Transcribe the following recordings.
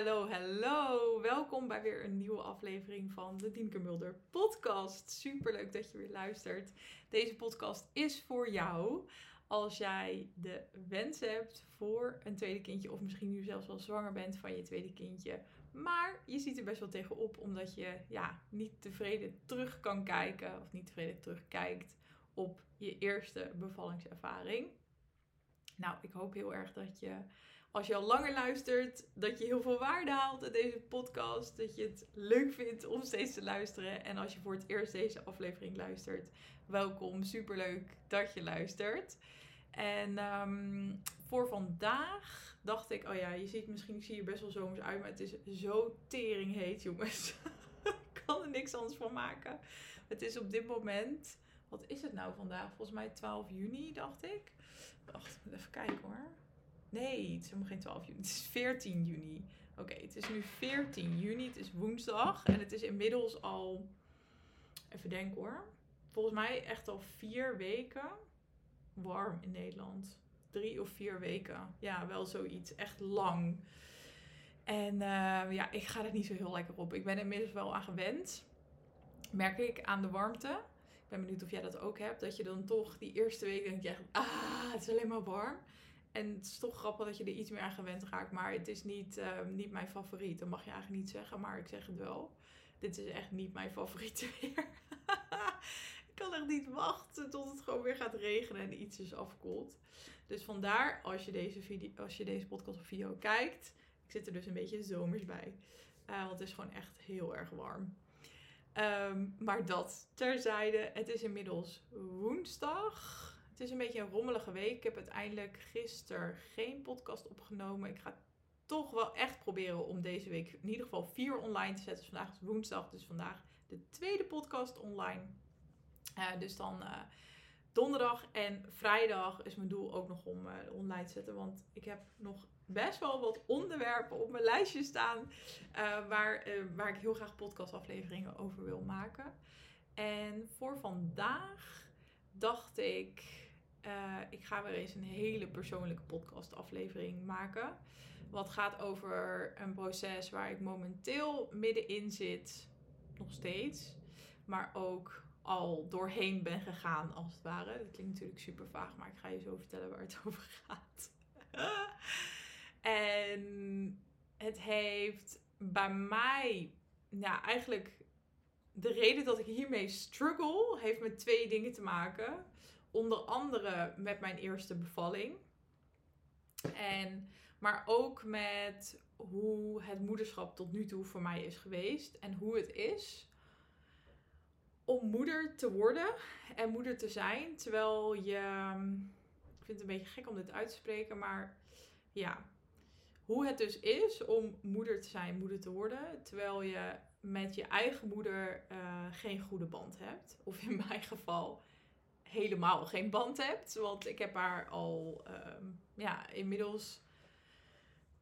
Hallo, hallo. Welkom bij weer een nieuwe aflevering van de Dienke Mulder podcast. Superleuk dat je weer luistert. Deze podcast is voor jou als jij de wens hebt voor een tweede kindje of misschien nu zelfs wel zwanger bent van je tweede kindje. Maar je ziet er best wel tegenop omdat je ja, niet tevreden terug kan kijken of niet tevreden terugkijkt op je eerste bevallingservaring. Nou, ik hoop heel erg dat je, als je al langer luistert, dat je heel veel waarde haalt uit deze podcast. Dat je het leuk vindt om steeds te luisteren. En als je voor het eerst deze aflevering luistert, welkom. Superleuk dat je luistert. En ehm, voor vandaag dacht ik, oh ja, je ziet misschien, ik zie je best wel zomers uit, maar het is zo tering heet, jongens. ik kan er niks anders van maken. Het is op dit moment wat is het nou vandaag? Volgens mij 12 juni, dacht ik. Wacht, even kijken hoor. Nee, het is helemaal geen 12 juni. Het is 14 juni. Oké, het is nu 14 juni. Het is woensdag. En het is inmiddels al. Even denken hoor. Volgens mij echt al vier weken warm in Nederland. Drie of vier weken. Ja, wel zoiets. Echt lang. En uh, ja, ik ga er niet zo heel lekker op. Ik ben inmiddels wel aan gewend. Merk ik aan de warmte ben benieuwd of jij dat ook hebt. Dat je dan toch die eerste week denk je ah, het is alleen maar warm. En het is toch grappig dat je er iets meer aan gewend raakt. Maar het is niet, uh, niet mijn favoriet. Dat mag je eigenlijk niet zeggen, maar ik zeg het wel. Dit is echt niet mijn favoriete weer. ik kan echt niet wachten tot het gewoon weer gaat regenen en iets is afkoelt. Dus vandaar, als je deze, video, als je deze podcast of video kijkt, ik zit er dus een beetje zomers bij. Uh, want het is gewoon echt heel erg warm. Ehm, maar dat terzijde. Het is inmiddels woensdag. Het is een beetje een rommelige week. Ik heb uiteindelijk gisteren geen podcast opgenomen. Ik ga toch wel echt proberen om deze week in ieder geval vier online te zetten. Dus vandaag is woensdag, dus vandaag de tweede podcast online. Uh, dus dan uh, donderdag en vrijdag is mijn doel ook nog om uh, online te zetten. Want ik heb nog best wel wat onderwerpen op mijn lijstje staan. Waar, waar ik heel graag podcastafleveringen over wil maken. En voor vandaag dacht ik. Uh, ik ga weer eens een hele persoonlijke podcastaflevering maken. Wat gaat over een proces waar ik momenteel middenin zit. Nog steeds. Maar ook al doorheen ben gegaan, als het ware. Dat klinkt natuurlijk super vaag, maar ik ga je zo vertellen waar het over gaat. en het heeft bij mij, ja, eigenlijk de reden dat ik hiermee struggle, heeft met twee dingen te maken. Onder andere met mijn eerste bevalling. En, maar ook met hoe het moederschap tot nu toe voor mij is geweest. En hoe het is om moeder te worden en moeder te zijn. Terwijl je. Ik vind het een beetje gek om dit uit te spreken, maar ja. Hoe het dus is om moeder te zijn, moeder te worden. Terwijl je met je eigen moeder uh, geen goede band hebt. Of in mijn geval helemaal geen band hebt. Want ik heb haar al um, ja, inmiddels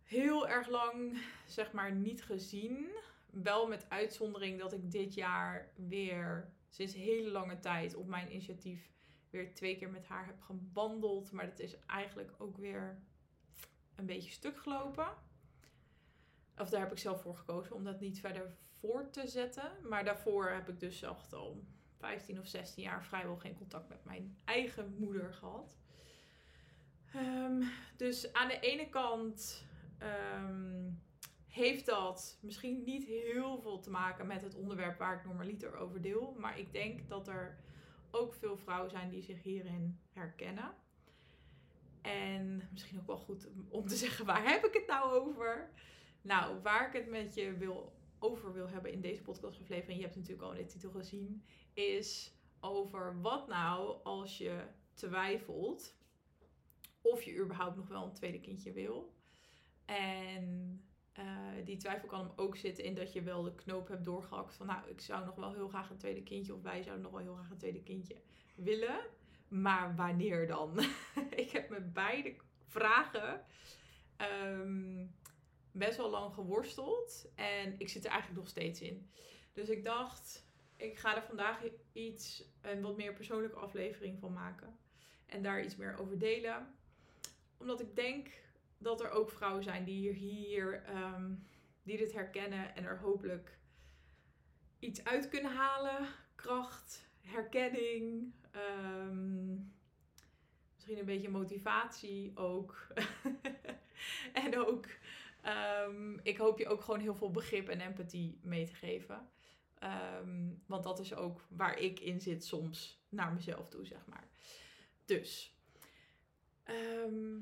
heel erg lang zeg maar niet gezien. Wel met uitzondering dat ik dit jaar weer sinds hele lange tijd op mijn initiatief weer twee keer met haar heb gewandeld. Maar dat is eigenlijk ook weer een beetje stuk gelopen. Of daar heb ik zelf voor gekozen om dat niet verder voor te zetten. Maar daarvoor heb ik dus echt al 15 of 16 jaar vrijwel geen contact met mijn eigen moeder gehad. Um, dus aan de ene kant um, heeft dat misschien niet heel veel te maken met het onderwerp waar ik normaliter over deel. Maar ik denk dat er ook veel vrouwen zijn die zich hierin herkennen. En misschien ook wel goed om te zeggen, waar heb ik het nou over? Nou, waar ik het met je wil, over wil hebben in deze podcastaflevering, je hebt natuurlijk al in de titel gezien, is over wat nou als je twijfelt of je überhaupt nog wel een tweede kindje wil. En uh, die twijfel kan hem ook zitten in dat je wel de knoop hebt doorgehakt van nou, ik zou nog wel heel graag een tweede kindje of wij zouden nog wel heel graag een tweede kindje willen. Maar wanneer dan? ik heb met beide vragen um, best wel lang geworsteld en ik zit er eigenlijk nog steeds in. Dus ik dacht, ik ga er vandaag iets, een wat meer persoonlijke aflevering van maken. En daar iets meer over delen. Omdat ik denk dat er ook vrouwen zijn die hier, hier um, die dit herkennen en er hopelijk iets uit kunnen halen. Kracht, herkenning, ehm, misschien een beetje motivatie ook. en ook, ehm, ik hoop je ook gewoon heel veel begrip en empathie mee te geven. Ehm, want dat is ook waar ik in zit soms naar mezelf toe, zeg maar. Dus,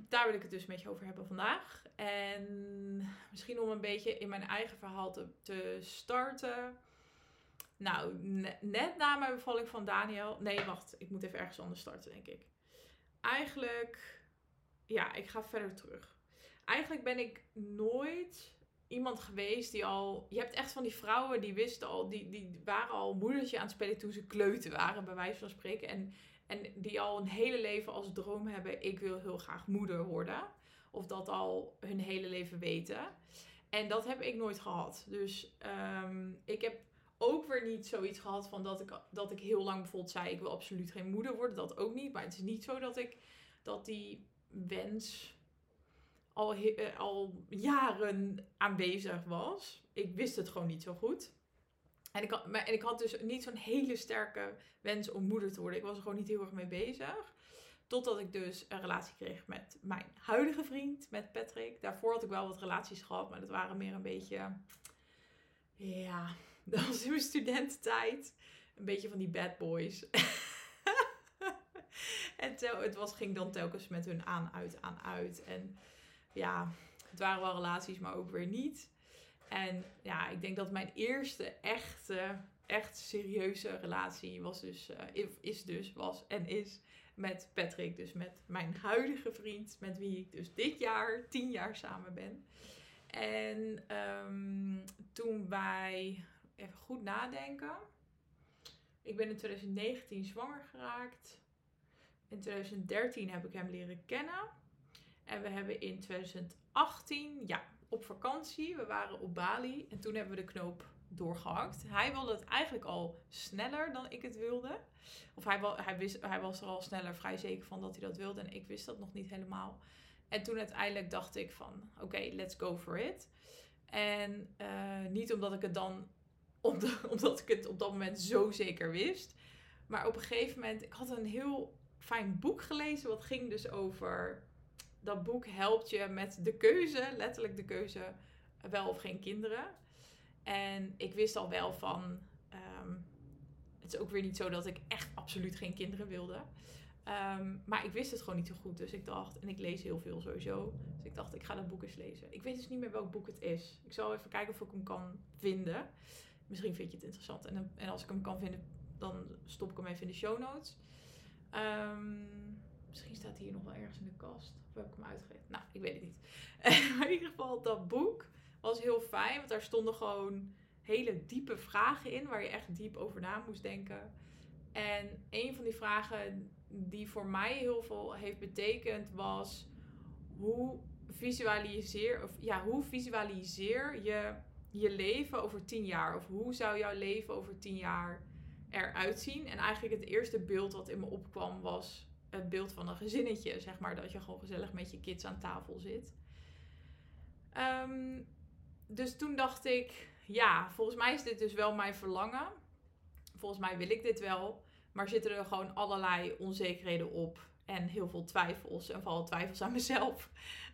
daar wil ik het dus met je over hebben vandaag. En misschien om een beetje in mijn eigen verhaal te, te starten. Nou, net na mijn bevalling van Daniel. Nee, wacht. Ik moet even ergens anders starten, denk ik. Eigenlijk. Ja, ik ga verder terug. Eigenlijk ben ik nooit iemand geweest die al. Je hebt echt van die vrouwen die wisten al. Die, die waren al moedertje aan het spelen toen ze kleuten waren, bij wijze van spreken. En, en die al een hele leven als droom hebben: ik wil heel graag moeder worden. Of dat al hun hele leven weten. En dat heb ik nooit gehad. Dus um, ik heb ook weer niet zoiets gehad van dat ik, dat ik heel lang bijvoorbeeld zei: ik wil absoluut geen moeder worden. Dat ook niet. Maar het is niet zo dat ik dat die wens al, uh, al jaren aanwezig was. Ik wist het gewoon niet zo goed. En ik, had, maar, en ik had dus niet zo'n hele sterke wens om moeder te worden. Ik was er gewoon niet heel erg mee bezig. Totdat ik dus een relatie kreeg met mijn huidige vriend, met Patrick. Daarvoor had ik wel wat relaties gehad, maar dat waren meer een beetje. Ja, dat was in mijn studententijd. Een beetje van die bad boys. en tel, het was, ging dan telkens met hun aan, uit, aan, uit. En ja, het waren wel relaties, maar ook weer niet. En ja, ik denk dat mijn eerste echte, echt serieuze relatie was dus, uh, is dus, was en is met Patrick. Dus met mijn huidige vriend, met wie ik dus dit jaar tien jaar samen ben. En um, toen wij, even goed nadenken. Ik ben in 2019 zwanger geraakt. In 2013 heb ik hem leren kennen. En we hebben in 2018, ja, op vakantie. We waren op Bali. En toen hebben we de knoop doorgehakt. Hij wilde het eigenlijk al sneller dan ik het wilde. Of hij, hij, wist, hij was er al sneller vrij zeker van dat hij dat wilde. En ik wist dat nog niet helemaal. En toen uiteindelijk dacht ik van, oké, let's go for it. En uh, niet omdat ik het dan, omdat ik het op dat moment zo zeker wist. Maar op een gegeven moment, ik had een heel fijn boek gelezen. Wat ging dus over, dat boek helpt je met de keuze, letterlijk de keuze, wel of geen kinderen. En ik wist al wel van, um, het is ook weer niet zo dat ik echt absoluut geen kinderen wilde. Um, maar ik wist het gewoon niet zo goed. Dus ik dacht, en ik lees heel veel sowieso. Dus ik dacht, ik ga dat boek eens lezen. Ik weet dus niet meer welk boek het is. Ik zal even kijken of ik hem kan vinden. Misschien vind je het interessant. En, en als ik hem kan vinden, dan stop ik hem even in de show notes. Um, misschien staat hij hier nog wel ergens in de kast. Heb ik hem uitgegeven? Nou, ik weet het niet. in ieder geval, dat boek was heel fijn. Want daar stonden gewoon hele diepe vragen in. Waar je echt diep over na moest denken. En een van die vragen die voor mij heel veel heeft betekend was hoe visualiseer, of ja, hoe visualiseer je je leven over tien jaar? Of hoe zou jouw leven over tien jaar eruit zien? En eigenlijk het eerste beeld wat in me opkwam was het beeld van een gezinnetje, zeg maar, dat je gewoon gezellig met je kids aan tafel zit. Um, dus toen dacht ik, ja, volgens mij is dit dus wel mijn verlangen. Volgens mij wil ik dit wel. Maar zitten er gewoon allerlei onzekerheden op. En heel veel twijfels. En vooral twijfels aan mezelf.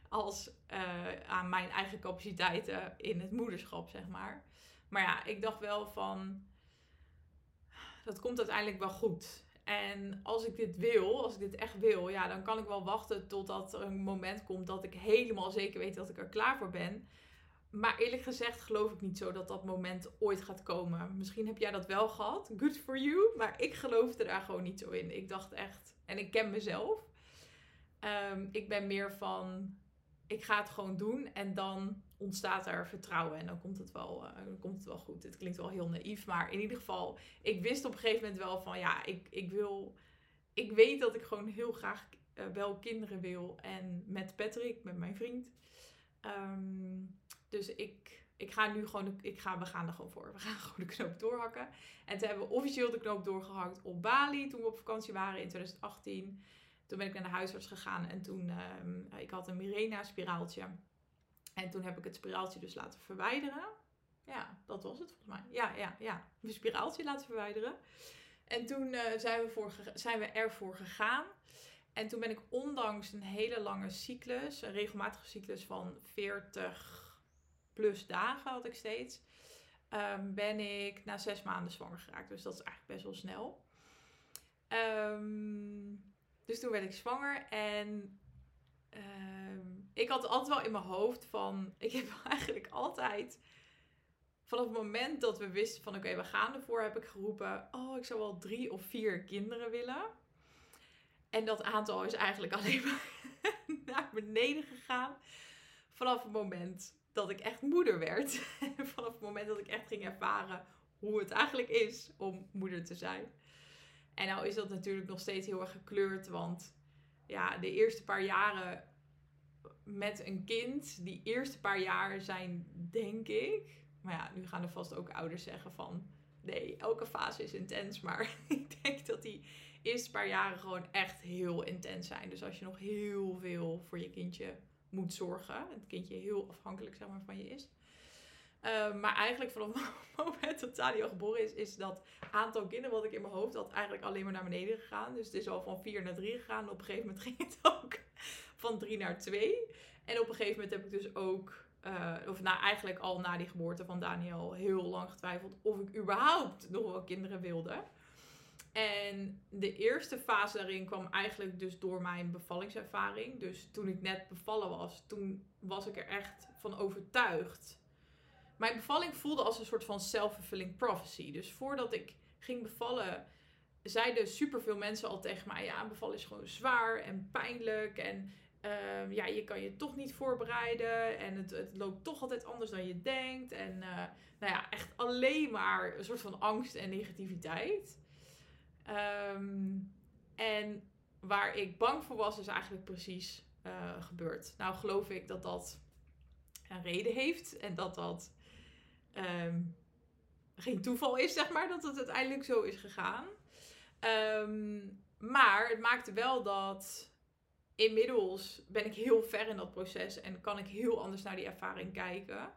Als uh, aan mijn eigen capaciteiten in het moederschap, zeg maar. Maar ja, ik dacht wel van. Dat komt uiteindelijk wel goed. En als ik dit wil, als ik dit echt wil, ja, dan kan ik wel wachten totdat er een moment komt dat ik helemaal zeker weet dat ik er klaar voor ben. Maar eerlijk gezegd geloof ik niet zo dat dat moment ooit gaat komen. Misschien heb jij dat wel gehad. Good for you. Maar ik geloofde daar gewoon niet zo in. Ik dacht echt, en ik ken mezelf. Um, ik ben meer van, ik ga het gewoon doen. En dan ontstaat er vertrouwen. En dan komt het wel, uh, dan komt het wel goed. Het klinkt wel heel naïef. Maar in ieder geval, ik wist op een gegeven moment wel van, ja, ik, ik wil... Ik weet dat ik gewoon heel graag uh, wel kinderen wil. En met Patrick, met mijn vriend. Um, dus ik, ik ga nu gewoon, ik ga, we gaan er gewoon voor. We gaan gewoon de knoop doorhakken. En toen hebben we officieel de knoop doorgehakt op Bali toen we op vakantie waren in 2018. Toen ben ik naar de huisarts gegaan en toen, um, ik had een Mirena spiraaltje. En toen heb ik het spiraaltje dus laten verwijderen. Ja, dat was het volgens mij. Ja, ja, ja. Een spiraaltje laten verwijderen. En toen eh, zijn, we voor, zijn we ervoor gegaan. En toen ben ik ondanks een hele lange cyclus, een regelmatige cyclus van 40 plus dagen had ik steeds, um, ben ik na zes maanden zwanger geraakt. Dus dat is eigenlijk best wel snel. Um, dus toen werd ik zwanger en um, ik had altijd wel in mijn hoofd van, ik heb eigenlijk altijd vanaf het moment dat we wisten van oké, we gaan ervoor, heb ik geroepen, oh, ik zou wel drie of vier kinderen willen. En dat aantal is eigenlijk alleen maar naar beneden gegaan. Vanaf het moment dat ik echt moeder werd. Vanaf het moment dat ik echt ging ervaren hoe het eigenlijk is om moeder te zijn. En nou is dat natuurlijk nog steeds heel erg gekleurd. Want ja, de eerste paar jaren met een kind, die eerste paar jaar zijn denk ik. Maar ja, nu gaan er vast ook ouders zeggen van nee, elke fase is intens. Maar ik denk dat die eerste paar jaren gewoon echt heel intens zijn. Dus als je nog heel veel voor je kindje moet zorgen, het kindje heel afhankelijk van je is. Uh, maar eigenlijk vanaf het moment dat Tadeo geboren is, is dat aantal kinderen wat ik in mijn hoofd had eigenlijk alleen maar naar beneden gegaan. Dus het is al van 4 naar 3 gegaan. Op een gegeven moment ging het ook van 3 naar 2. En op een gegeven moment heb ik dus ook, uh, of nou eigenlijk al na die geboorte van Daniel, heel lang getwijfeld of ik überhaupt nog wel kinderen wilde. En de eerste fase daarin kwam eigenlijk dus door mijn bevallingservaring. Dus toen ik net bevallen was, toen was ik er echt van overtuigd. Mijn bevalling voelde als een soort van self-fulfilling prophecy. Dus voordat ik ging bevallen, zeiden superveel mensen al tegen mij: ja, bevallen is gewoon zwaar en pijnlijk. En uh, ja, je kan je toch niet voorbereiden. En het, het loopt toch altijd anders dan je denkt. En uh, nou ja, echt alleen maar een soort van angst en negativiteit. Um, en waar ik bang voor was, is eigenlijk precies uh, gebeurd. Nou geloof ik dat dat een reden heeft en dat dat um, geen toeval is, zeg maar, dat het uiteindelijk zo is gegaan. Um, maar het maakte wel dat inmiddels ben ik heel ver in dat proces en kan ik heel anders naar die ervaring kijken.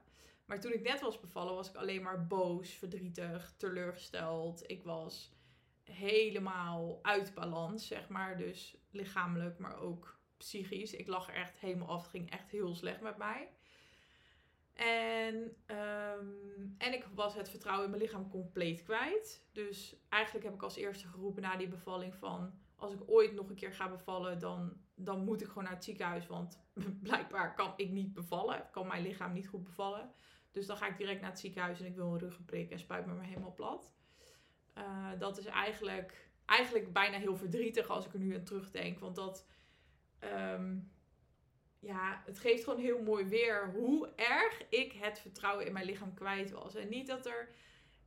Maar toen ik net was bevallen, was ik alleen maar boos, verdrietig, teleurgesteld. Ik was helemaal uit balans, zeg maar. Dus lichamelijk, maar ook psychisch. Ik lag er echt helemaal af. Het ging echt heel slecht met mij. En, um, en ik was het vertrouwen in mijn lichaam compleet kwijt. Dus eigenlijk heb ik als eerste geroepen na die bevalling van... als ik ooit nog een keer ga bevallen, dan, dan moet ik gewoon naar het ziekenhuis. Want blijkbaar kan ik niet bevallen. Kan mijn lichaam niet goed bevallen. Dus dan ga ik direct naar het ziekenhuis en ik wil een ruggenprik en spuit me maar helemaal plat. Uh, dat is eigenlijk, eigenlijk bijna heel verdrietig als ik er nu aan terugdenk. Want dat, um, ja, het geeft gewoon heel mooi weer hoe erg ik het vertrouwen in mijn lichaam kwijt was. En niet dat er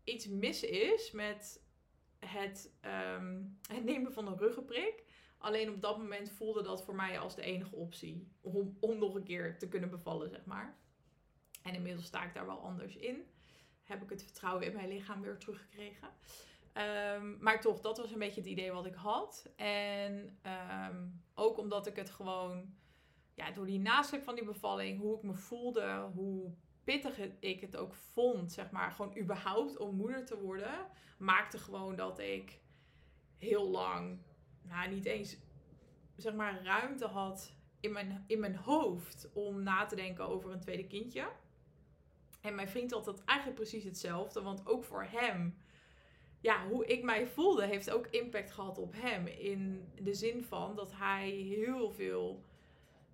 iets mis is met het, um, het nemen van een ruggenprik. Alleen op dat moment voelde dat voor mij als de enige optie om, om nog een keer te kunnen bevallen, zeg maar. En inmiddels sta ik daar wel anders in. Heb ik het vertrouwen in mijn lichaam weer teruggekregen. Um, maar toch, dat was een beetje het idee wat ik had. En um, ook omdat ik het gewoon, ja, door die nasleep van die bevalling, hoe ik me voelde, hoe pittig ik het ook vond, zeg maar, gewoon überhaupt om moeder te worden, maakte gewoon dat ik heel lang, nou niet eens, zeg maar, ruimte had in mijn, in mijn hoofd om na te denken over een tweede kindje. En mijn vriend had dat eigenlijk precies hetzelfde, want ook voor hem ja, hoe ik mij voelde heeft ook impact gehad op hem. In de zin van dat hij heel veel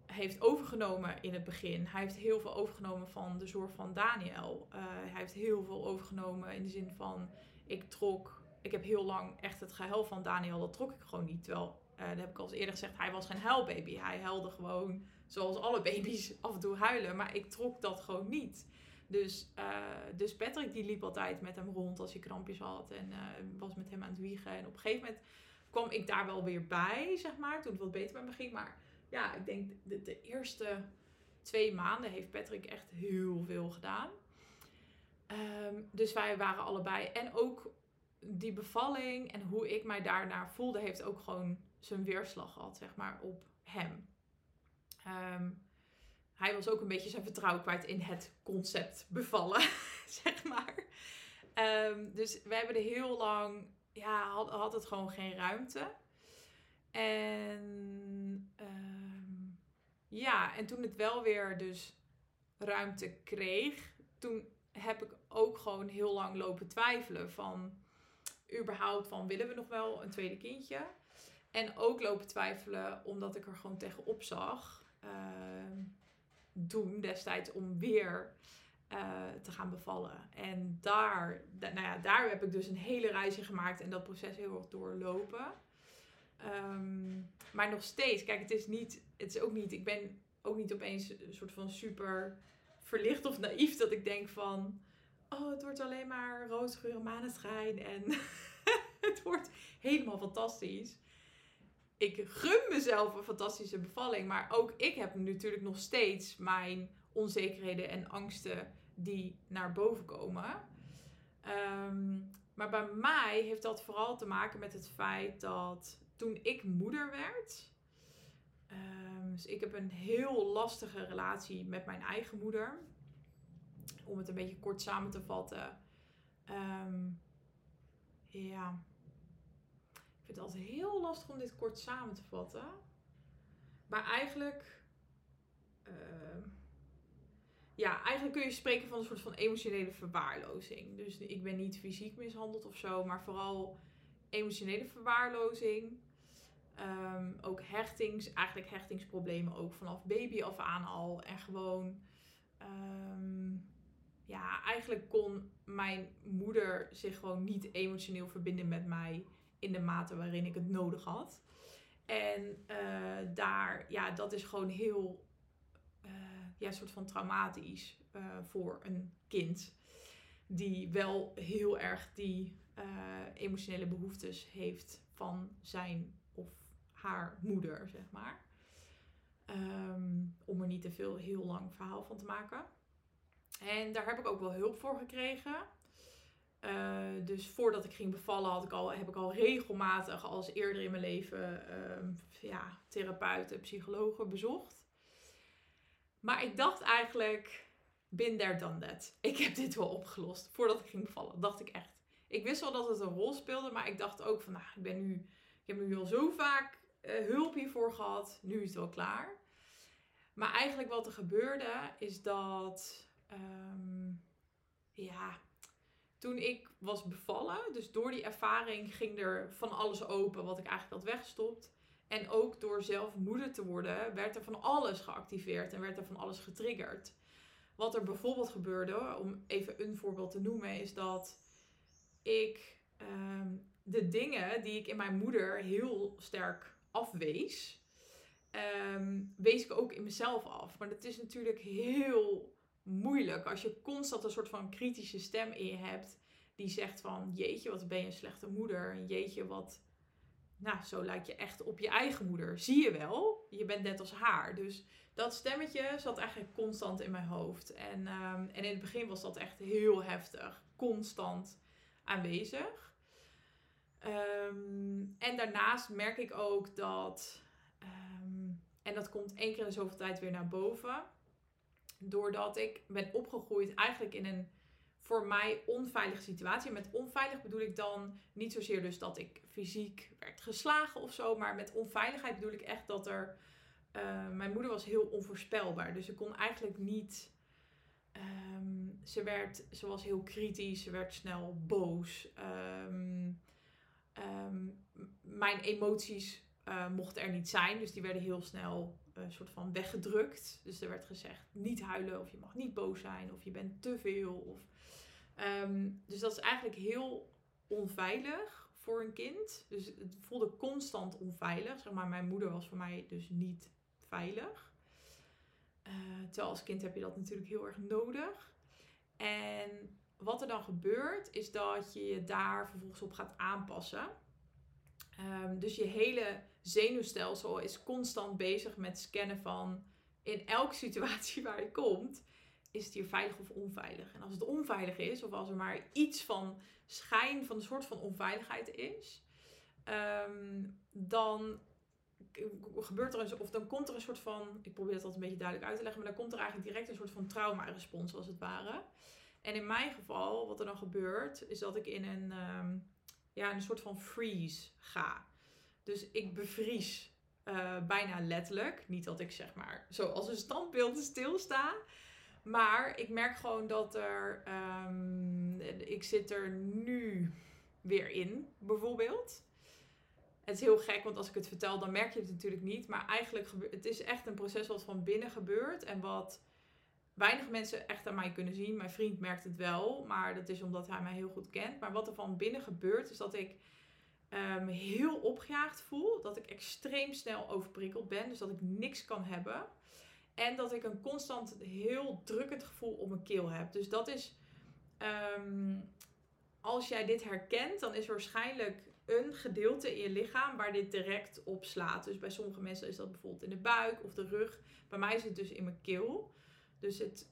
heeft overgenomen in het begin. Hij heeft heel veel overgenomen van de zorg van Daniel. Uh, hij heeft heel veel overgenomen in de zin van ik trok. Ik heb heel lang echt het gehuil van Daniel, dat trok ik gewoon niet. Terwijl, uh, dat heb ik al eerder gezegd, hij was geen huilbaby. Hij huilde gewoon zoals alle baby's af en toe huilen. Maar ik trok dat gewoon niet. Dus, uh, dus Patrick die liep altijd met hem rond als hij krampjes had. En was met hem aan het wiegen. En op een gegeven moment kwam ik daar wel weer bij, zeg maar. Toen het wat beter met me ging. Maar ja, ik denk de, de eerste twee maanden heeft Patrick echt heel veel gedaan. Um, dus wij waren allebei. En ook die bevalling en hoe ik mij daarnaar voelde, heeft ook gewoon zijn weerslag gehad, zeg maar, op hem. Um, hij was ook een beetje zijn vertrouwen kwijt in het concept bevallen, zeg maar. Ehm, dus we hebben er heel lang, ja, had, had het gewoon geen ruimte. En ehm, ja, en toen het wel weer dus ruimte kreeg, toen heb ik ook gewoon heel lang lopen twijfelen van überhaupt van willen we nog wel een tweede kindje? En ook lopen twijfelen omdat ik er gewoon tegenop zag doen destijds om weer uh, te gaan bevallen. En daar, nou ja, daar heb ik dus een hele reis in gemaakt en dat proces heel erg doorlopen. Um, maar nog steeds, kijk, het is niet, het is ook niet, ik ben ook niet opeens een soort van super verlicht of naïef dat ik denk van, oh, het wordt alleen maar roosgeur en maneschijn en het wordt helemaal fantastisch. Ik gun mezelf een fantastische bevalling, maar ook ik heb natuurlijk nog steeds mijn onzekerheden en angsten die naar boven komen. Um, maar bij mij heeft dat vooral te maken met het feit dat toen ik moeder werd. Um, dus ik heb een heel lastige relatie met mijn eigen moeder. Om het een beetje kort samen te vatten. Um, ja. Ik vind het altijd heel lastig om dit kort samen te vatten. Maar eigenlijk. Uh, ja, eigenlijk kun je spreken van een soort van emotionele verwaarlozing. Dus ik ben niet fysiek mishandeld of zo, maar vooral emotionele verwaarlozing. Um, ook hechtings, eigenlijk hechtingsproblemen ook vanaf baby af aan al. En gewoon, um, ja, eigenlijk kon mijn moeder zich gewoon niet emotioneel verbinden met mij in de mate waarin ik het nodig had. En uh, daar, ja, dat is gewoon heel, uh, ja, soort van traumatisch uh, voor een kind. Die wel heel erg die emotionele behoeftes heeft van zijn of haar moeder, zeg maar. Um, om er niet te veel heel lang verhaal van te maken. En daar heb ik ook wel hulp voor gekregen. Uh, dus voordat ik ging bevallen had ik al, heb ik al regelmatig als eerder in mijn leven uh, ja, therapeuten, psychologen bezocht. Maar ik dacht eigenlijk, bin there dan that. Ik heb dit wel opgelost voordat ik ging bevallen. dacht ik echt. Ik wist wel dat het een rol speelde, maar ik dacht ook van, nou, ik ben nu, ik heb nu al zo vaak uh, hulp hiervoor gehad. Nu is het wel klaar. Maar eigenlijk wat er gebeurde is dat, um, ja, toen ik was bevallen, dus door die ervaring ging er van alles open wat ik eigenlijk had weggestopt. En ook door zelf moeder te worden, werd er van alles geactiveerd en werd er van alles getriggerd. Wat er bijvoorbeeld gebeurde, om even een voorbeeld te noemen, is dat ik um, de dingen die ik in mijn moeder heel sterk afwees, um, wees ik ook in mezelf af. Maar dat is natuurlijk heel moeilijk als je constant een soort van kritische stem in je hebt die zegt van jeetje wat ben je een slechte moeder, jeetje wat, nou zo lijkt je echt op je eigen moeder. Zie je wel, je bent net als haar. Dus dat stemmetje zat eigenlijk constant in mijn hoofd. En, um, en in het begin was dat echt heel heftig, constant aanwezig. Um, en daarnaast merk ik ook dat, um, en dat komt één keer in zoveel tijd weer naar boven, doordat ik ben opgegroeid eigenlijk in een voor mij onveilige situatie. Met onveilig bedoel ik dan niet zozeer dus dat ik fysiek werd geslagen of zo, maar met onveiligheid bedoel ik echt dat er. Uh, mijn moeder was heel onvoorspelbaar, dus ze kon eigenlijk niet. Ze, werd, ze was heel kritisch, ze werd snel boos. Um, um, mijn emoties uh, mochten er niet zijn, dus die werden heel snel een uh, soort van weggedrukt. Dus er werd gezegd: niet huilen, of je mag niet boos zijn, of je bent te veel. Of, um, dus dat is eigenlijk heel onveilig voor een kind. Dus het voelde constant onveilig. Zeg maar, mijn moeder was voor mij dus niet veilig. Uh, terwijl als kind heb je dat natuurlijk heel erg nodig. En wat er dan gebeurt, is dat je je daar vervolgens op gaat aanpassen. Um, dus je hele zenuwstelsel is constant bezig met scannen van in elke situatie waar je komt, is het hier veilig of onveilig? En als het onveilig is, of als er maar iets van schijn van een soort van onveiligheid is, um, dan gebeurt er een, of dan komt er een soort van, ik probeer het altijd een beetje duidelijk uit te leggen, maar dan komt er eigenlijk direct een soort van trauma-respons als het ware. En in mijn geval, wat er dan gebeurt, is dat ik in een, um, ja, een soort van freeze ga. Dus ik bevries uh, bijna letterlijk. Niet dat ik zeg maar zo als een standbeeld stilsta. Maar ik merk gewoon dat er. Um, ik zit er nu weer in, bijvoorbeeld. Het is heel gek, want als ik het vertel, dan merk je het natuurlijk niet. Maar eigenlijk het is echt een proces wat van binnen gebeurt. En wat weinig mensen echt aan mij kunnen zien. Mijn vriend merkt het wel, maar dat is omdat hij mij heel goed kent. Maar wat er van binnen gebeurt, is dat ik um, heel opgejaagd voel. Dat ik extreem snel overprikkeld ben. Dus dat ik niks kan hebben. En dat ik een constant heel drukkend gevoel op mijn keel heb. Dus dat is. Um, als jij dit herkent, dan is waarschijnlijk een gedeelte in je lichaam waar dit direct op slaat. Dus bij sommige mensen is dat bijvoorbeeld in de buik of de rug. Bij mij is het dus in mijn keel. Dus het,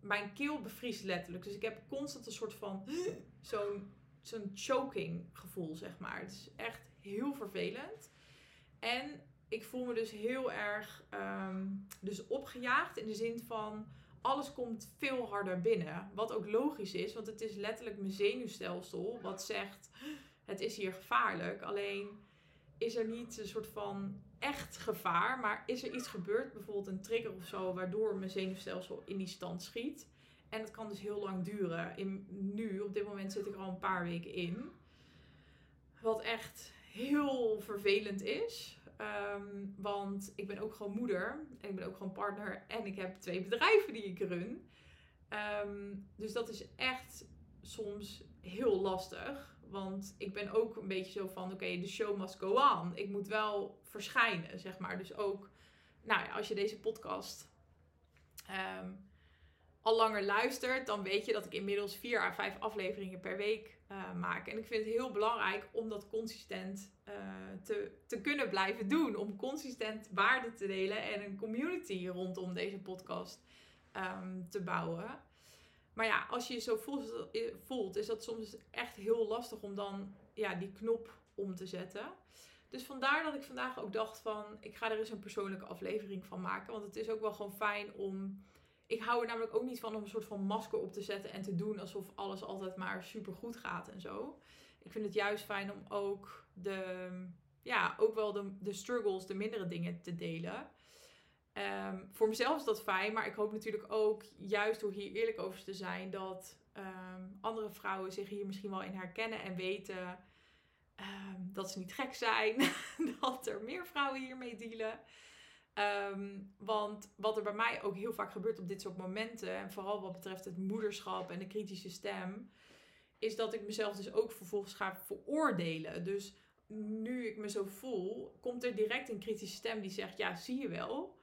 mijn keel bevriest letterlijk. Dus ik heb constant een soort van zo'n zo'n choking gevoel, zeg maar. Het is echt heel vervelend. En ik voel me dus heel erg um, dus opgejaagd in de zin van alles komt veel harder binnen. Wat ook logisch is, want het is letterlijk mijn zenuwstelsel wat zegt het is hier gevaarlijk. Alleen is er niet een soort van echt gevaar, maar is er iets gebeurd, bijvoorbeeld een trigger of zo, waardoor mijn zenuwstelsel in die stand schiet. En het kan dus heel lang duren. In, nu, op dit moment zit ik er al een paar weken in. Wat echt heel vervelend is. Ehm, want ik ben ook gewoon moeder. En ik ben ook gewoon partner. En ik heb twee bedrijven die ik run. Ehm, dus dat is echt soms heel lastig. Want ik ben ook een beetje zo van: oké, de show must go on. Ik moet wel verschijnen, zeg maar. Dus ook, nou ja, als je deze podcast ehm, al langer luistert, dan weet je dat ik inmiddels vier à vijf afleveringen per week uh, maak. En ik vind het heel belangrijk om dat consistent uh, te, te kunnen blijven doen. Om consistent waarde te delen en een community rondom deze podcast um, te bouwen. Maar ja, als je je zo voelt, is dat soms echt heel lastig om dan ja, die knop om te zetten. Dus vandaar dat ik vandaag ook dacht van, ik ga er eens een persoonlijke aflevering van maken. Want het is ook wel gewoon fijn om... Ik hou er namelijk ook niet van om een soort van masker op te zetten en te doen alsof alles altijd maar super goed gaat en zo. Ik vind het juist fijn om ook de, ja, ook wel de, de struggles, de mindere dingen te delen. Um, voor mezelf is dat fijn, maar ik hoop natuurlijk ook, juist door hier eerlijk over te zijn, dat um, andere vrouwen zich hier misschien wel in herkennen en weten um, dat ze niet gek zijn, dat er meer vrouwen hiermee dealen. want wat er bij mij ook heel vaak gebeurt op dit soort momenten, en vooral wat betreft het moederschap en de kritische stem, is dat ik mezelf dus ook vervolgens ga veroordelen. Dus nu ik me zo voel, komt er direct een kritische stem die zegt: Ja, zie je wel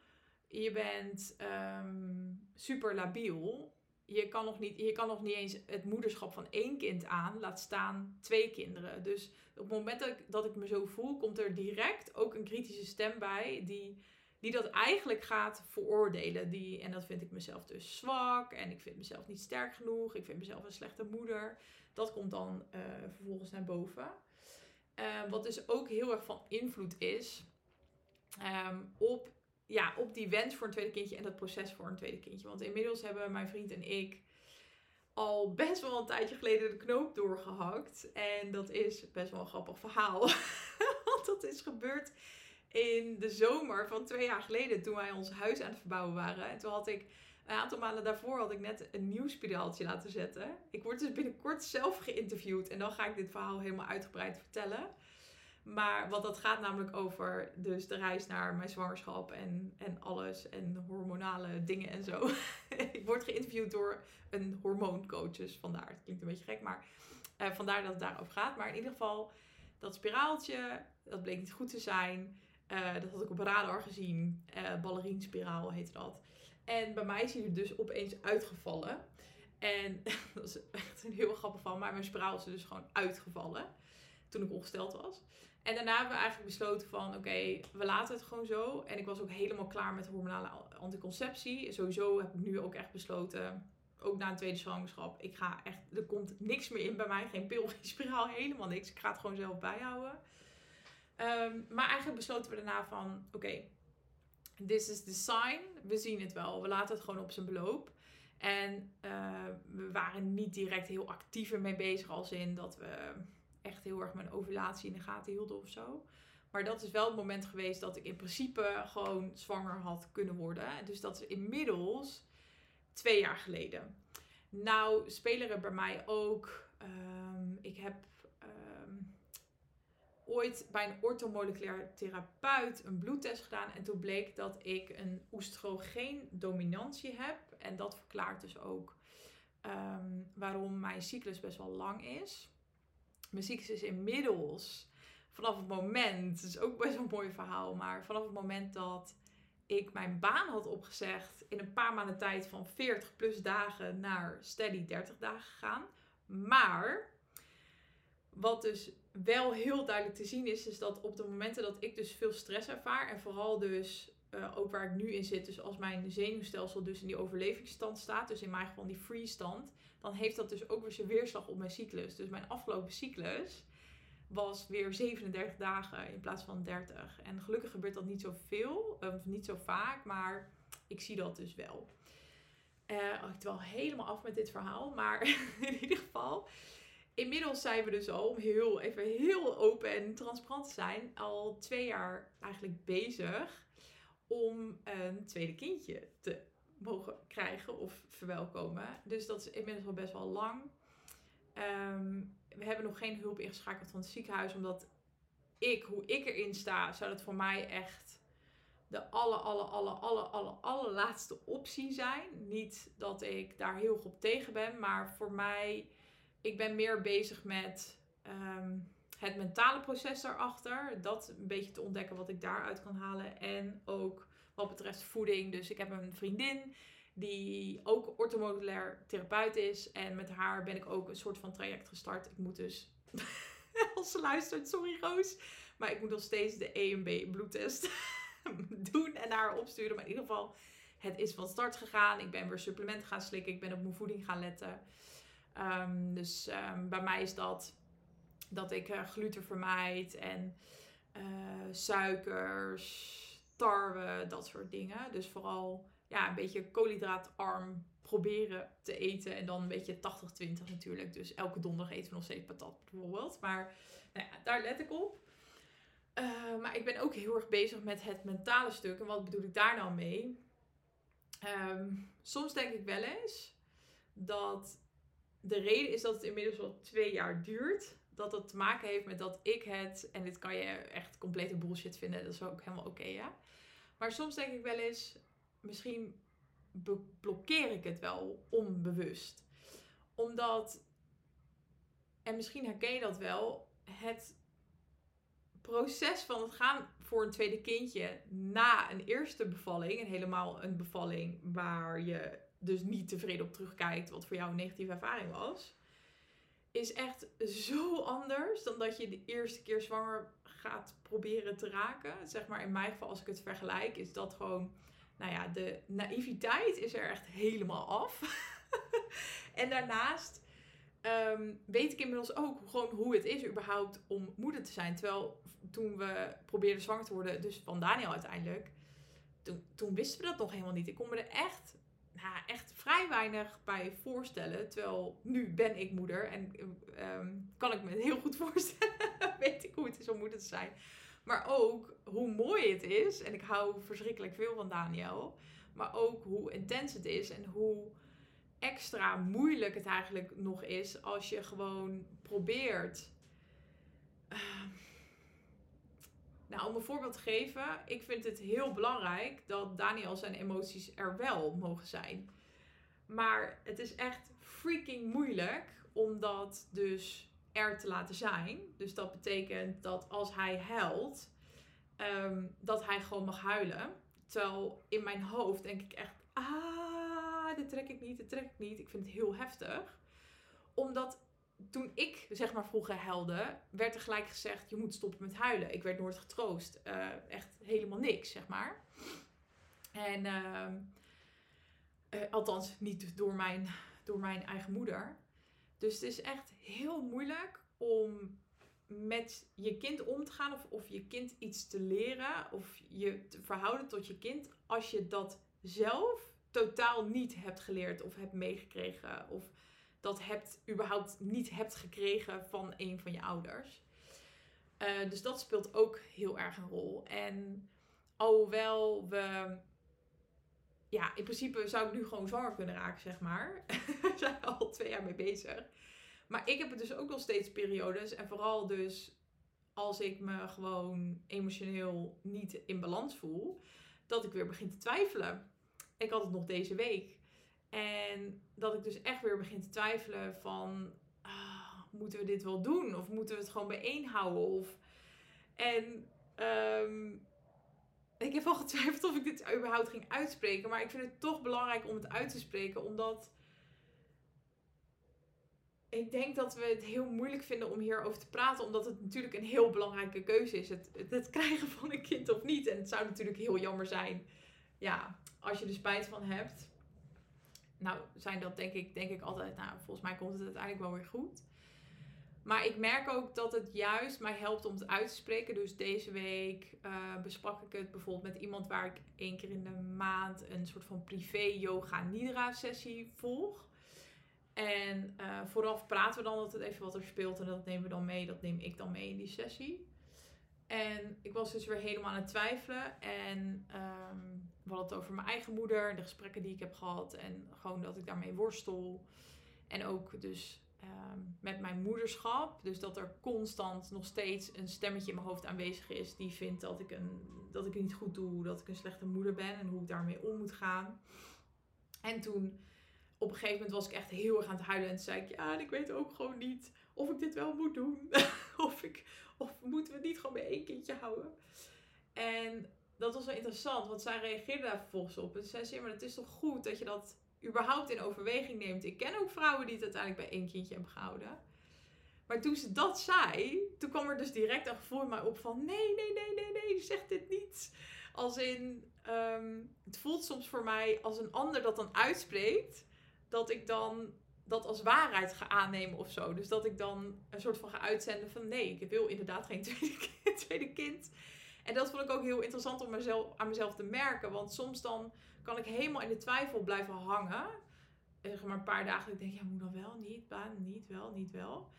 je bent um, super labiel. Je kan, nog niet, je kan nog niet eens het moederschap van één kind aan, laat staan twee kinderen. Dus op het moment dat ik, dat ik me zo voel, komt er direct ook een kritische stem bij die, die dat eigenlijk gaat veroordelen. Die, en dat vind ik mezelf dus zwak en ik vind mezelf niet sterk genoeg. Ik vind mezelf een slechte moeder. Dat komt dan uh, vervolgens naar boven. Uh, wat dus ook heel erg van invloed is um, op ja, op die wens voor een tweede kindje en dat proces voor een tweede kindje. Want inmiddels hebben mijn vriend en ik al best wel een tijdje geleden de knoop doorgehakt. En dat is best wel een grappig verhaal. Want dat is gebeurd in de zomer van twee jaar geleden toen wij ons huis aan het verbouwen waren. En toen had ik een aantal maanden daarvoor had ik net een nieuw spiraaltje laten zetten. Ik word dus binnenkort zelf geïnterviewd en dan ga ik dit verhaal helemaal uitgebreid vertellen. Maar wat dat gaat namelijk over dus de reis naar mijn zwangerschap en, en alles en hormonale dingen en zo. ik word geïnterviewd door een hormooncoach, dus vandaar. Het klinkt een beetje gek, maar uh, vandaar dat het daarover gaat. Maar in ieder geval, dat spiraaltje, dat bleek niet goed te zijn. Uh, dat had ik op radar gezien. Uh, ballerienspiraal heette dat. En bij mij is hij dus opeens uitgevallen. En dat is echt een heel grappig van. Maar mijn spiraal is er dus gewoon uitgevallen. Toen ik ongesteld was. En daarna hebben we eigenlijk besloten van oké, we laten het gewoon zo. En ik was ook helemaal klaar met hormonale anticonceptie. Sowieso heb ik nu ook echt besloten, ook na een tweede zwangerschap, ik ga echt, er komt niks meer in bij mij. Geen pil, geen spiraal, helemaal niks. Ik ga het gewoon zelf bijhouden. Ehm, maar eigenlijk besloten we daarna van, oké, this is the sign. We zien het wel. We laten het gewoon op zijn beloop. En uh, we waren niet direct heel actief ermee bezig, als in dat we echt heel erg mijn ovulatie in de gaten hielden of zo. Maar dat is wel het moment geweest dat ik in principe gewoon zwanger had kunnen worden. Dus dat is inmiddels twee jaar geleden. Nou spelen er bij mij ook. Um, ik heb um, ooit bij een orthomoleculair therapeut een bloedtest gedaan. En toen bleek dat ik een oestrogeen dominantie heb. En dat verklaart dus ook um, waarom mijn cyclus best wel lang is. Cyclus is inmiddels vanaf het moment, het is ook best een mooi verhaal, maar vanaf het moment dat ik mijn baan had opgezegd, in een paar maanden tijd van 40 plus dagen naar steady 30 dagen gegaan. Maar wat dus wel heel duidelijk te zien is, is dat op de momenten dat ik dus veel stress ervaar en vooral dus uh, ook waar ik nu in zit, dus als mijn zenuwstelsel dus in die overlevingsstand staat, dus in mijn geval die free stand, dan heeft dat dus ook weer zijn weerslag op mijn cyclus. Dus mijn afgelopen cyclus was weer 37 dagen in plaats van 30. En gelukkig gebeurt dat niet zoveel, of niet zo vaak, maar ik zie dat dus wel. Uh, ik het wel helemaal af met dit verhaal, maar in ieder geval. Inmiddels zijn we dus al, om heel, even heel open en transparant te zijn, al twee jaar eigenlijk bezig om een tweede kindje te mogen krijgen of verwelkomen. Dus dat is inmiddels al best wel lang. Um, we hebben nog geen hulp ingeschakeld van het ziekenhuis, omdat ik, hoe ik erin sta, zou dat voor mij echt de alle, alle, alle, alle, alle, allerlaatste optie zijn. Niet dat ik daar heel goed op tegen ben, maar voor mij, ik ben meer bezig met um, het mentale proces daarachter. Dat een beetje te ontdekken wat ik daaruit kan halen. En ook wat betreft voeding. Dus ik heb een vriendin die ook orthomodulair therapeut is. En met haar ben ik ook een soort van traject gestart. Ik moet dus, als ze luistert, sorry Roos, maar ik moet nog steeds de E en B bloedtest doen en haar opsturen. Maar in ieder geval, het is van start gegaan. Ik ben weer supplementen gaan slikken. Ik ben op mijn voeding gaan letten. Um, dus um, bij mij is dat dat ik uh, gluten vermijd en uh, suikers, tarwe, dat soort dingen. Dus vooral ja, een beetje koolhydraatarm proberen te eten. En dan een beetje 80-20 natuurlijk. Dus elke donderdag eten we nog steeds patat bijvoorbeeld. Maar nou ja, daar let ik op. Uh, maar ik ben ook heel erg bezig met het mentale stuk. En wat bedoel ik daar nou mee? Um, soms denk ik wel eens dat de reden is dat het inmiddels al twee jaar duurt. Dat dat te maken heeft met dat ik het, en dit kan je echt complete bullshit vinden, dat is ook helemaal oké, ja. Maar soms denk ik wel eens, misschien blokkeer ik het wel onbewust. Omdat, en misschien herken je dat wel, het proces van het gaan voor een tweede kindje na een eerste bevalling, en helemaal een bevalling waar je dus niet tevreden op terugkijkt, wat voor jou een negatieve ervaring was, is echt zo anders dan dat je de eerste keer zwanger gaat proberen te raken. Zeg maar in mijn geval, als ik het vergelijk, is dat gewoon nou ja, de naïviteit is er echt helemaal af. en daarnaast ehm, weet ik inmiddels ook gewoon hoe het is überhaupt om moeder te zijn. Terwijl toen we probeerden zwanger te worden, dus van Daniel uiteindelijk, toen, toen wisten we dat nog helemaal niet. Ik kon me er echt, nou, echt vrij weinig bij voorstellen. Terwijl nu ben ik moeder en um, kan ik me heel goed voorstellen, weet ik hoe het is om moeder te zijn. Maar ook hoe mooi het is. En ik hou verschrikkelijk veel van Daniel. Maar ook hoe intens het is. En hoe extra moeilijk het eigenlijk nog is als je gewoon probeert. Uh, nou, om een voorbeeld te geven. Ik vind het heel belangrijk dat Daniel zijn emoties er wel mogen zijn. Maar het is echt freaking moeilijk om dat dus er te laten zijn. Dus dat betekent dat als hij huilt, ehm, dat hij gewoon mag huilen. Terwijl in mijn hoofd denk ik echt, ah, dit trek ik niet, dit trek ik niet. Ik vind het heel heftig. Omdat toen ik zeg maar vroeger huilde, werd er gelijk gezegd, je moet stoppen met huilen. Ik werd nooit getroost. Uh, echt helemaal niks, zeg maar. En uh, uh, althans niet door mijn, door mijn eigen moeder. Dus het is echt heel moeilijk om met je kind om te gaan of, of je kind iets te leren of je te verhouden tot je kind als je dat zelf totaal niet hebt geleerd of hebt meegekregen of dat hebt überhaupt niet hebt gekregen van een van je ouders. Uh, dus dat speelt ook heel erg een rol. En alhoewel we ja, in principe zou ik nu gewoon zwanger kunnen raken, zeg maar. We zijn al twee jaar mee bezig. Maar ik heb het dus ook nog steeds periodes. En vooral dus als ik me gewoon emotioneel niet in balans voel, dat ik weer begin te twijfelen. Ik had het nog deze week. En dat ik dus echt weer begin te twijfelen van, ah, moeten we dit wel doen? Of moeten we het gewoon bijeenhouden? Of... En um, ik heb al getwijfeld of ik dit überhaupt ging uitspreken. Maar ik vind het toch belangrijk om het uit te spreken. Omdat ik denk dat we het heel moeilijk vinden om hierover te praten. Omdat het natuurlijk een heel belangrijke keuze is. Het, het, krijgen van een kind of niet. En het zou natuurlijk heel jammer zijn. Ja, als je er spijt van hebt. Nou, zijn dat denk ik, denk ik altijd. Nou, volgens mij komt het uiteindelijk wel weer goed. Maar ik merk ook dat het juist mij helpt om het uit te spreken. Dus deze week uh, besprak ik het bijvoorbeeld met iemand waar ik één keer in de maand een soort van privé yoga nidra sessie volg. En uh, vooraf praten we dan altijd even wat er speelt en dat nemen we dan mee. Dat neem ik dan mee in die sessie. En ik was dus weer helemaal aan het twijfelen. En um, we het over mijn eigen moeder, de gesprekken die ik heb gehad. En gewoon dat ik daarmee worstel. En ook dus Ehm, met mijn moederschap. Dus dat er constant nog steeds een stemmetje in mijn hoofd aanwezig is die vindt dat ik, een, dat ik het niet goed doe, dat ik een slechte moeder ben en hoe ik daarmee om moet gaan. En toen op een gegeven moment was ik echt heel erg aan het huilen en zei ik, ja, ik weet ook gewoon niet of ik dit wel moet doen. of, ik, of moeten we het niet gewoon bij één kindje houden. En dat was wel interessant, want zij reageerde daar vervolgens op. En ze zei, maar het is toch goed dat je dat überhaupt in overweging neemt. Ik ken ook vrouwen die het uiteindelijk bij één kindje hebben gehouden. Maar toen ze dat zei, toen kwam er dus direct een gevoel in mij op van nee, nee, nee, nee, nee, zeg dit niet. Als in, ehm, het voelt soms voor mij als een ander dat dan uitspreekt, dat ik dan dat als waarheid ga aannemen of zo. Dus dat ik dan een soort van ga uitzenden van nee, ik wil inderdaad geen. Tweede kind. En dat vond ik ook heel interessant om mezelf, aan mezelf te merken. Want soms dan kan ik helemaal in de twijfel blijven hangen. En zeg maar een paar dagen ik denk, ja, moet dan wel, niet, baan, niet, wel, niet, wel.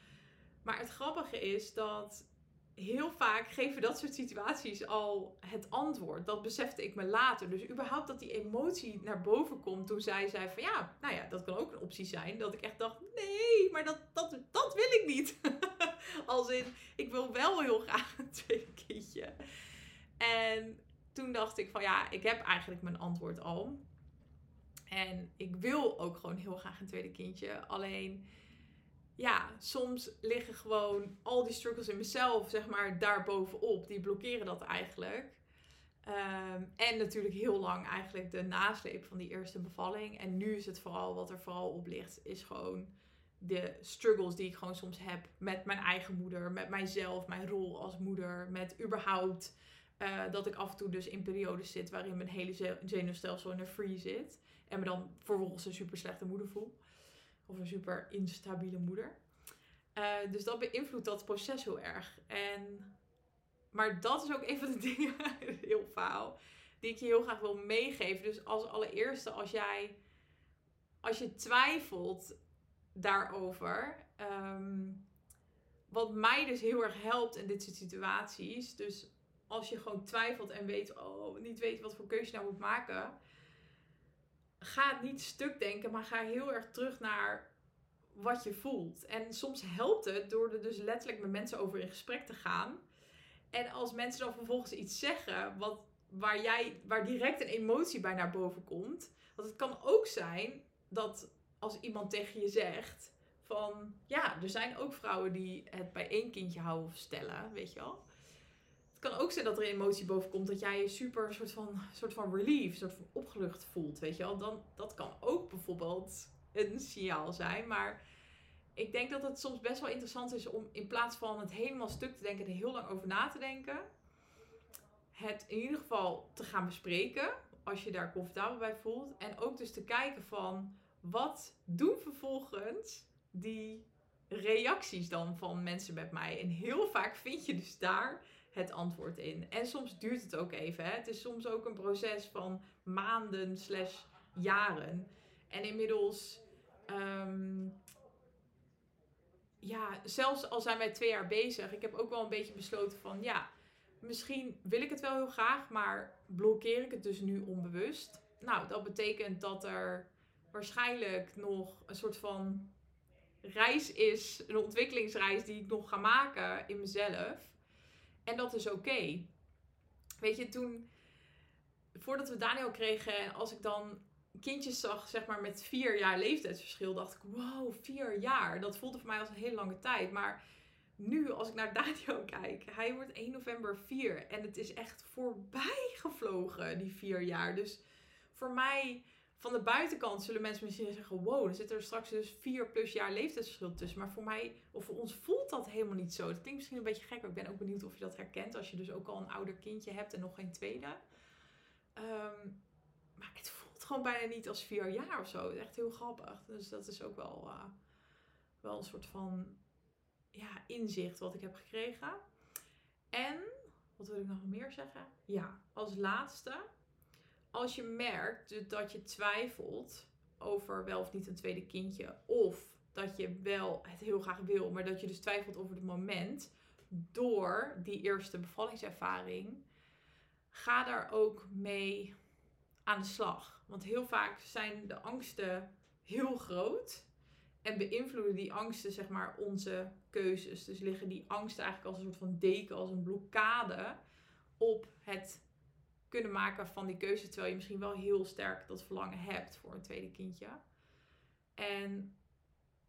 Maar het grappige is dat heel vaak geven dat soort situaties al het antwoord. Dat besefte ik me later. Dus überhaupt dat die emotie naar boven komt toen zij zei van ja, nou ja, dat kan ook een optie zijn. Dat ik echt dacht, nee, maar dat, dat, dat wil ik niet. Als in, ik wil wel heel graag een tweede kindje. En toen dacht ik van ja, ik heb eigenlijk mijn antwoord al. En ik wil ook gewoon heel graag een tweede kindje. Alleen, ja, soms liggen gewoon al die struggles in mezelf, zeg maar, daarbovenop. Die blokkeren dat eigenlijk. Ehm, en natuurlijk heel lang eigenlijk de nasleep van die eerste bevalling. En nu is het vooral, wat er vooral op ligt, is gewoon de struggles die ik gewoon soms heb met mijn eigen moeder, met mijzelf, mijn rol als moeder, met überhaupt uh, dat ik af en toe dus in periodes zit waarin mijn hele zenuwstelsel in een free zit. En me dan vervolgens een super slechte moeder voel. Of een super instabiele moeder. Uh, dus dat beïnvloedt dat proces heel erg. En, maar dat is ook een van de dingen, heel faal, die ik je heel graag wil meegeven. Dus als allereerste, als jij, als je twijfelt daarover, um, wat mij dus heel erg helpt in dit soort situaties, dus als je gewoon twijfelt en weet, oh, niet weet wat voor keuze je nou moet maken, ga het niet stuk denken, maar ga heel erg terug naar wat je voelt. En soms helpt het door er dus letterlijk met mensen over in gesprek te gaan. En als mensen dan vervolgens iets zeggen wat, waar, jij, waar direct een emotie bij naar boven komt. Want het kan ook zijn dat als iemand tegen je zegt van ja, er zijn ook vrouwen die het bij één kindje houden of stellen, weet je wel. Het kan ook zijn dat er een emotie boven komt dat jij je super soort van, soort van relief, soort van opgelucht voelt, weet je wel. Dan, dat kan ook bijvoorbeeld een signaal zijn. Maar ik denk dat het soms best wel interessant is om in plaats van het helemaal stuk te denken, er heel lang over na te denken. Het in ieder geval te gaan bespreken, als je daar comfortabel bij voelt. En ook dus te kijken van, wat doen vervolgens die reacties dan van mensen met mij. En heel vaak vind je dus daar het antwoord in. En soms duurt het ook even. Hè? Het is soms ook een proces van maanden slash jaren. En inmiddels, ehm, ja, zelfs al zijn wij twee jaar bezig, ik heb ook wel een beetje besloten van, ja, misschien wil ik het wel heel graag, maar blokkeer ik het dus nu onbewust. Nou, dat betekent dat er waarschijnlijk nog een soort van reis is, een ontwikkelingsreis die ik nog ga maken in mezelf. En dat is oké. Weet je, toen, voordat we Daniel kregen, en als ik dan kindjes zag, zeg maar met vier jaar leeftijdsverschil, dacht ik, wow, vier jaar. Dat voelde voor mij als een hele lange tijd. Maar nu, als ik naar Daniel kijk, hij wordt 1 november 4. En het is echt voorbij gevlogen, die vier jaar. Dus voor mij, van de buitenkant, zullen mensen misschien zeggen: wow, er zit er straks dus vier plus jaar leeftijdsverschil tussen. Maar voor mij, of voor ons voelt dat helemaal niet zo. Dat klinkt misschien een beetje gek, maar ik ben ook benieuwd of je dat herkent. Als je dus ook al een ouder kindje hebt en nog geen tweede. Ehm, maar het voelt gewoon bijna niet als vier jaar of zo. Echt heel grappig. Dus dat is ook wel, uh, wel een soort van ja, inzicht wat ik heb gekregen. En, wat wil ik nog meer zeggen? Ja, als laatste. Als je merkt dat je twijfelt over wel of niet een tweede kindje. Of dat je wel het heel graag wil, maar dat je dus twijfelt over het moment. Door die eerste bevallingservaring. Ga daar ook mee aan de slag. Want heel vaak zijn de angsten heel groot. En beïnvloeden die angsten, zeg maar, onze keuzes. Dus liggen die angsten eigenlijk als een soort van deken, als een blokkade op het kunnen maken van die keuze. Terwijl je misschien wel heel sterk dat verlangen hebt voor een tweede kindje. En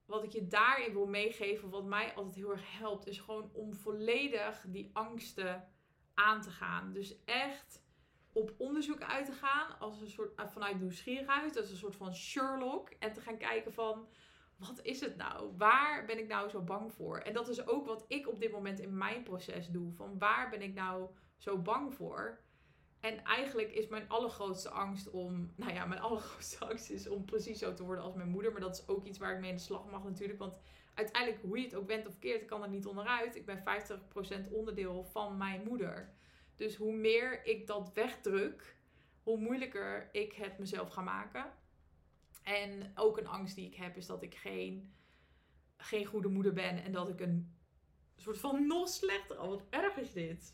wat ik je daarin wil meegeven, wat mij altijd heel erg helpt, is gewoon om volledig die angsten aan te gaan. Dus echt op onderzoek uit te gaan als een soort vanuit nieuwsgierigheid, als een soort van Sherlock en te gaan kijken van wat is het nou? Waar ben ik nou zo bang voor? En dat is ook wat ik op dit moment in mijn proces doe. Van waar ben ik nou zo bang voor? En eigenlijk is mijn allergrootste angst om, nou ja, mijn allergrootste angst is om precies zo te worden als mijn moeder. Maar dat is ook iets waar ik mee in de slag mag natuurlijk. Want uiteindelijk, hoe je het ook bent of keert, ik kan er niet onderuit. Ik ben 50% onderdeel van mijn moeder. Dus hoe meer ik dat wegdruk, hoe moeilijker ik het mezelf ga maken. En ook een angst die ik heb is dat ik geen, geen goede moeder ben en dat ik een soort van nog slechter. Oh, wat erg is dit?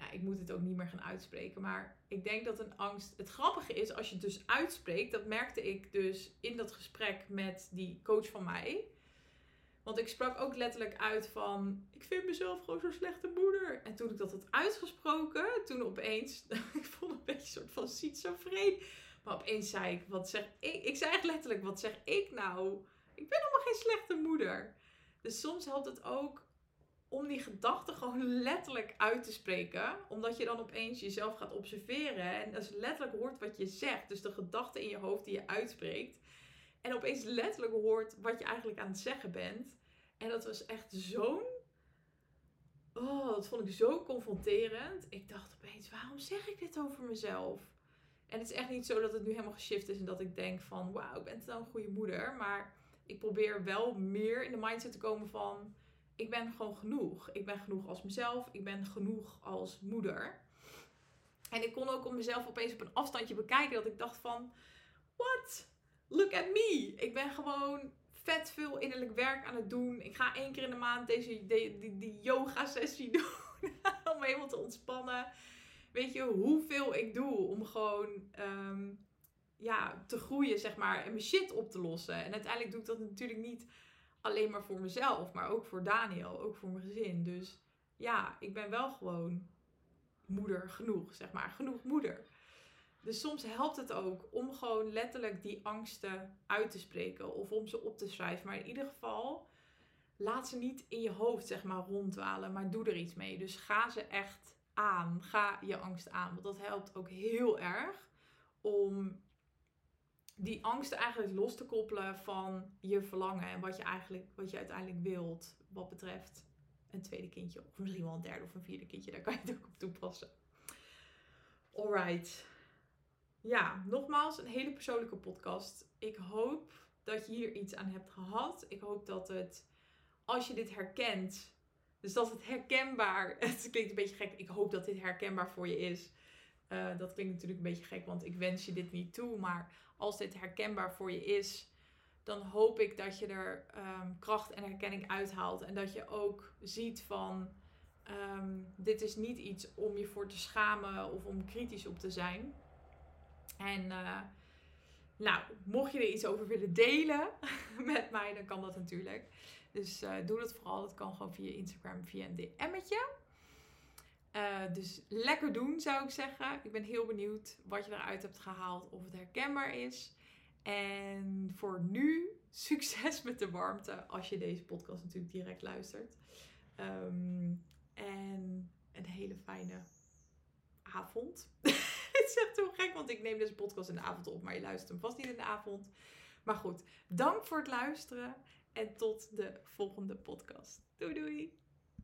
Ja, ik moet het ook niet meer gaan uitspreken. Maar ik denk dat een angst. Het grappige is, als je het dus uitspreekt, dat merkte ik dus in dat gesprek met die coach van mij. Want ik sprak ook letterlijk uit van, ik vind mezelf gewoon zo'n slechte moeder. En toen ik dat had uitgesproken, toen opeens, ik het een beetje een soort van schizofreen. Maar opeens zei ik, wat zeg ik? Ik zei echt letterlijk, wat zeg ik nou? Ik ben helemaal geen slechte moeder. Dus soms helpt het ook om die gedachten gewoon letterlijk uit te spreken. Omdat je dan opeens jezelf gaat observeren. En dus letterlijk hoort wat je zegt. Dus de gedachten in je hoofd die je uitspreekt. En opeens letterlijk hoort wat je eigenlijk aan het zeggen bent. En dat was echt zo'n. Oh, dat vond ik zo confronterend. Ik dacht opeens, waarom zeg ik dit over mezelf? En het is echt niet zo dat het nu helemaal geshift is en dat ik denk van wauw, ik ben dan een goede moeder. Maar ik probeer wel meer in de mindset te komen van ik ben gewoon genoeg. Ik ben genoeg als mezelf. Ik ben genoeg als moeder. En ik kon ook op mezelf opeens op een afstandje bekijken dat ik dacht van what? Look at me. Ik ben gewoon vet veel innerlijk werk aan het doen. Ik ga één keer in de maand deze die, die, yoga sessie doen om helemaal te ontspannen weet je, hoeveel ik doe om gewoon um, ja, te groeien, zeg maar, en mijn shit op te lossen. En uiteindelijk doe ik dat natuurlijk niet alleen maar voor mezelf, maar ook voor Daniel, ook voor mijn gezin. Dus ja, ik ben wel gewoon moeder genoeg, zeg maar, genoeg moeder. Dus soms helpt het ook om gewoon letterlijk die angsten uit te spreken of om ze op te schrijven. Maar in ieder geval, laat ze niet in je hoofd, zeg maar, ronddwalen, maar doe er iets mee. Dus ga ze echt aan. Ga je angst aan. Want dat helpt ook heel erg om die angst eigenlijk los te koppelen van je verlangen en wat je eigenlijk, wat je uiteindelijk wilt, wat betreft een tweede kindje, of misschien wel een derde of een vierde kindje, daar kan je het ook op toepassen. Alright. Ja, nogmaals, een hele persoonlijke podcast. Ik hoop dat je hier iets aan hebt gehad. Ik hoop dat het als je dit herkent, dus dat het herkenbaar, het klinkt een beetje gek, ik hoop dat dit herkenbaar voor je is. Uh, dat klinkt natuurlijk een beetje gek, want ik wens je dit niet toe. Maar als dit herkenbaar voor je is, dan hoop ik dat je er um, kracht en herkenning uithaalt. En dat je ook ziet van, um, dit is niet iets om je voor te schamen of om kritisch op te zijn. En uh, nou, mocht je er iets over willen delen met mij, dan kan dat natuurlijk. Dus uh, doe dat vooral. Dat kan gewoon via Instagram, via een DM'tje. Uh, dus lekker doen zou ik zeggen. Ik ben heel benieuwd wat je eruit hebt gehaald, of het herkenbaar is. En voor nu, succes met de warmte als je deze podcast natuurlijk direct luistert. Um, en een hele fijne avond. Het is echt zo gek, want ik neem deze podcast in de avond op, maar je luistert hem vast niet in de avond. Maar goed, dank voor het luisteren en tot de volgende podcast. Doei doei!